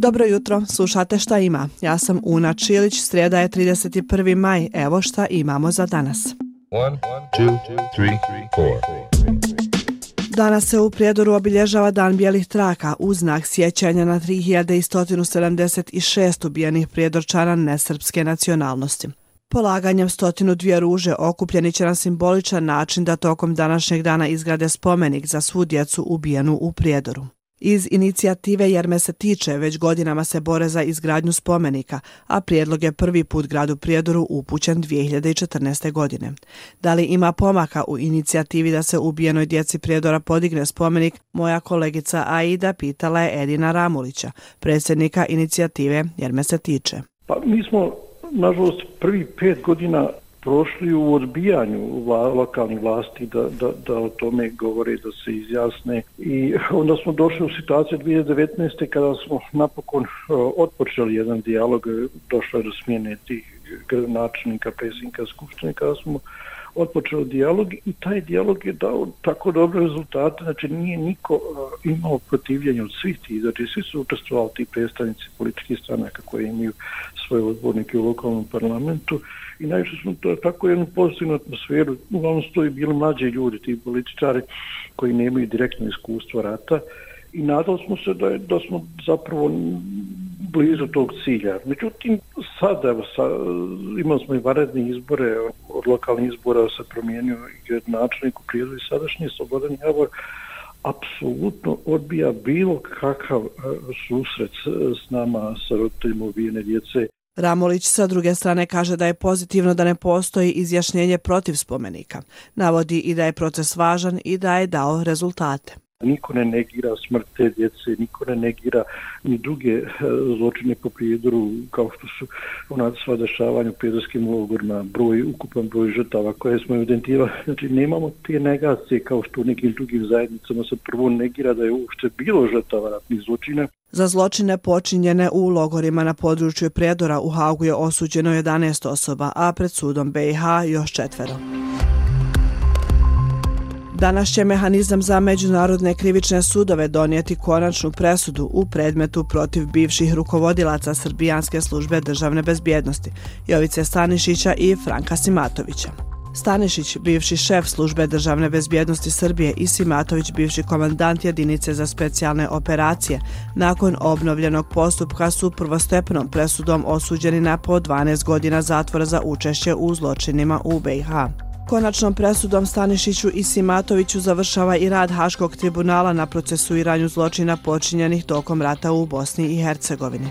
Dobro jutro, slušate šta ima. Ja sam Una Čilić, srijeda je 31. maj. Evo šta imamo za danas. One, two, three, Danas se u Prijedoru obilježava Dan bijelih traka u znak sjećanja na 3176 ubijenih prijedorčana nesrpske nacionalnosti. Polaganjem stotinu dvije ruže okupljeni će na simboličan način da tokom današnjeg dana izgrade spomenik za svu djecu ubijenu u Prijedoru. Iz inicijative Jer me se tiče, već godinama se bore za izgradnju spomenika, a prijedlog je prvi put gradu Prijedoru upućen 2014. godine. Da li ima pomaka u inicijativi da se ubijenoj djeci Prijedora podigne spomenik, moja kolegica Aida pitala je Edina Ramulića, predsjednika inicijative Jer me se tiče. Pa mi smo, nažalost, prvi pet godina prošli u odbijanju vla, lokalnih vlasti da, da, da o tome govore, da se izjasne. I onda smo došli u situaciju 2019. kada smo napokon e, otpočeli jedan dijalog, e, došlo je do smjene tih načelnika, predsjednika Skupštine, kada smo otpočeo dijalog i taj dijalog je dao tako dobre rezultate, znači nije niko uh, imao protivljenje od svih tih, znači svi su učestvovali ti predstavnici političkih stranaka koje imaju svoje odbornike u lokalnom parlamentu i najviše smo to tako jednu pozitivnu atmosferu, uglavnom su to i bili mlađi ljudi, ti političari koji nemaju direktno iskustvo rata i nadali smo se da, je, da smo zapravo blizu tog cilja. Međutim, sad, evo, sa, imali smo i varedne izbore, od lokalnih izbora se promijenio i načelnik u prijedu i sadašnji Slobodan Javor, apsolutno odbija bilo kakav e, susret s nama, sa roditeljima ubijene djece. Ramolić sa druge strane kaže da je pozitivno da ne postoji izjašnjenje protiv spomenika. Navodi i da je proces važan i da je dao rezultate. Niko ne negira smrt te djece, niko ne negira ni druge eh, zločine po prijedoru, kao što su ona sva dešavanja u prijedorskim logorima, broj, ukupan broj žrtava koje smo evidentirali. Znači, nemamo te negacije kao što u nekim drugim zajednicama se prvo negira da je uopšte bilo žrtava ratnih zločina. Za zločine počinjene u logorima na području Prijedora u Hagu je osuđeno 11 osoba, a pred sudom BiH još četvero. Danas će mehanizam za međunarodne krivične sudove donijeti konačnu presudu u predmetu protiv bivših rukovodilaca Srbijanske službe državne bezbjednosti Jovice Stanišića i Franka Simatovića. Stanišić, bivši šef službe državne bezbjednosti Srbije i Simatović, bivši komandant jedinice za specijalne operacije, nakon obnovljenog postupka su prvostepenom presudom osuđeni na po 12 godina zatvora za učešće u zločinima u BiH. Konačnom presudom Stanišiću i Simatoviću završava i rad Haškog tribunala na procesuiranju zločina počinjenih tokom rata u Bosni i Hercegovini.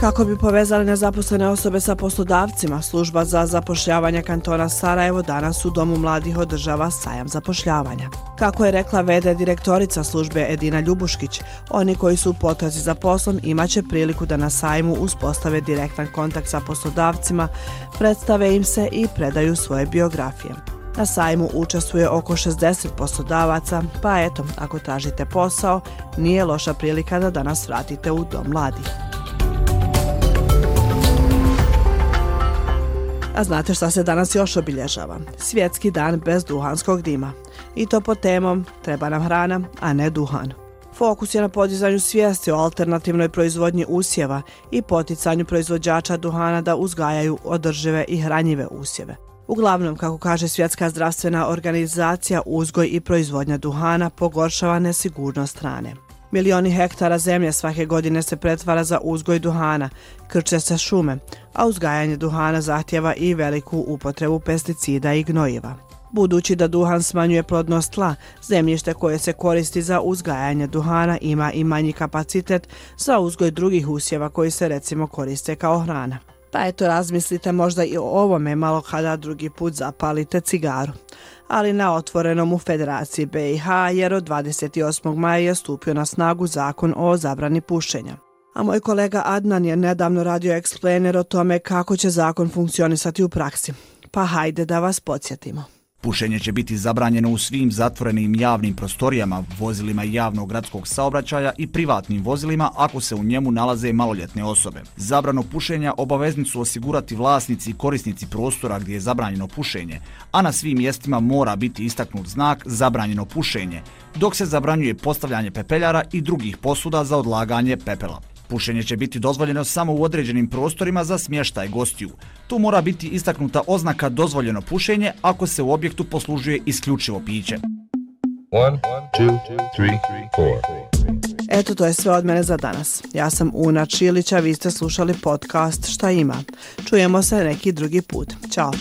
Kako bi povezali nezaposlene osobe sa poslodavcima, služba za zapošljavanje kantona Sarajevo danas u Domu mladih održava sajam zapošljavanja. Kako je rekla vede direktorica službe Edina Ljubuškić, oni koji su u potrazi za poslom imaće priliku da na sajmu uspostave direktan kontakt sa poslodavcima, predstave im se i predaju svoje biografije. Na sajmu učestvuje oko 60 poslodavaca, pa eto, ako tražite posao, nije loša prilika da danas vratite u Dom mladih. A znate šta se danas još obilježava? Svjetski dan bez duhanskog dima. I to pod temom treba nam hrana, a ne duhan. Fokus je na podizanju svijesti o alternativnoj proizvodnji usjeva i poticanju proizvođača duhana da uzgajaju održive i hranjive usjeve. Uglavnom, kako kaže Svjetska zdravstvena organizacija, uzgoj i proizvodnja duhana pogoršava nesigurnost hrane. Milioni hektara zemlje svake godine se pretvara za uzgoj duhana, krče se šume, a uzgajanje duhana zahtjeva i veliku upotrebu pesticida i gnojiva. Budući da duhan smanjuje plodnost tla, zemljište koje se koristi za uzgajanje duhana ima i manji kapacitet za uzgoj drugih usjeva koji se recimo koriste kao hrana. Pa eto razmislite možda i o ovome malo kada drugi put zapalite cigaru ali na otvorenom u Federaciji BiH jer od 28. maja je stupio na snagu zakon o zabrani pušenja. A moj kolega Adnan je nedavno radio eksplaner o tome kako će zakon funkcionisati u praksi. Pa hajde da vas podsjetimo. Pušenje će biti zabranjeno u svim zatvorenim javnim prostorijama, vozilima javnog gradskog saobraćaja i privatnim vozilima ako se u njemu nalaze maloljetne osobe. Zabrano pušenja obavezni su osigurati vlasnici i korisnici prostora gdje je zabranjeno pušenje, a na svim mjestima mora biti istaknut znak zabranjeno pušenje, dok se zabranjuje postavljanje pepeljara i drugih posuda za odlaganje pepela. Pušenje će biti dozvoljeno samo u određenim prostorima za smještaj gostiju. Tu mora biti istaknuta oznaka dozvoljeno pušenje ako se u objektu poslužuje isključivo piće. One, two, three, Eto, to je sve od mene za danas. Ja sam Una Čilića, vi ste slušali podcast Šta ima. Čujemo se neki drugi put. Ćao.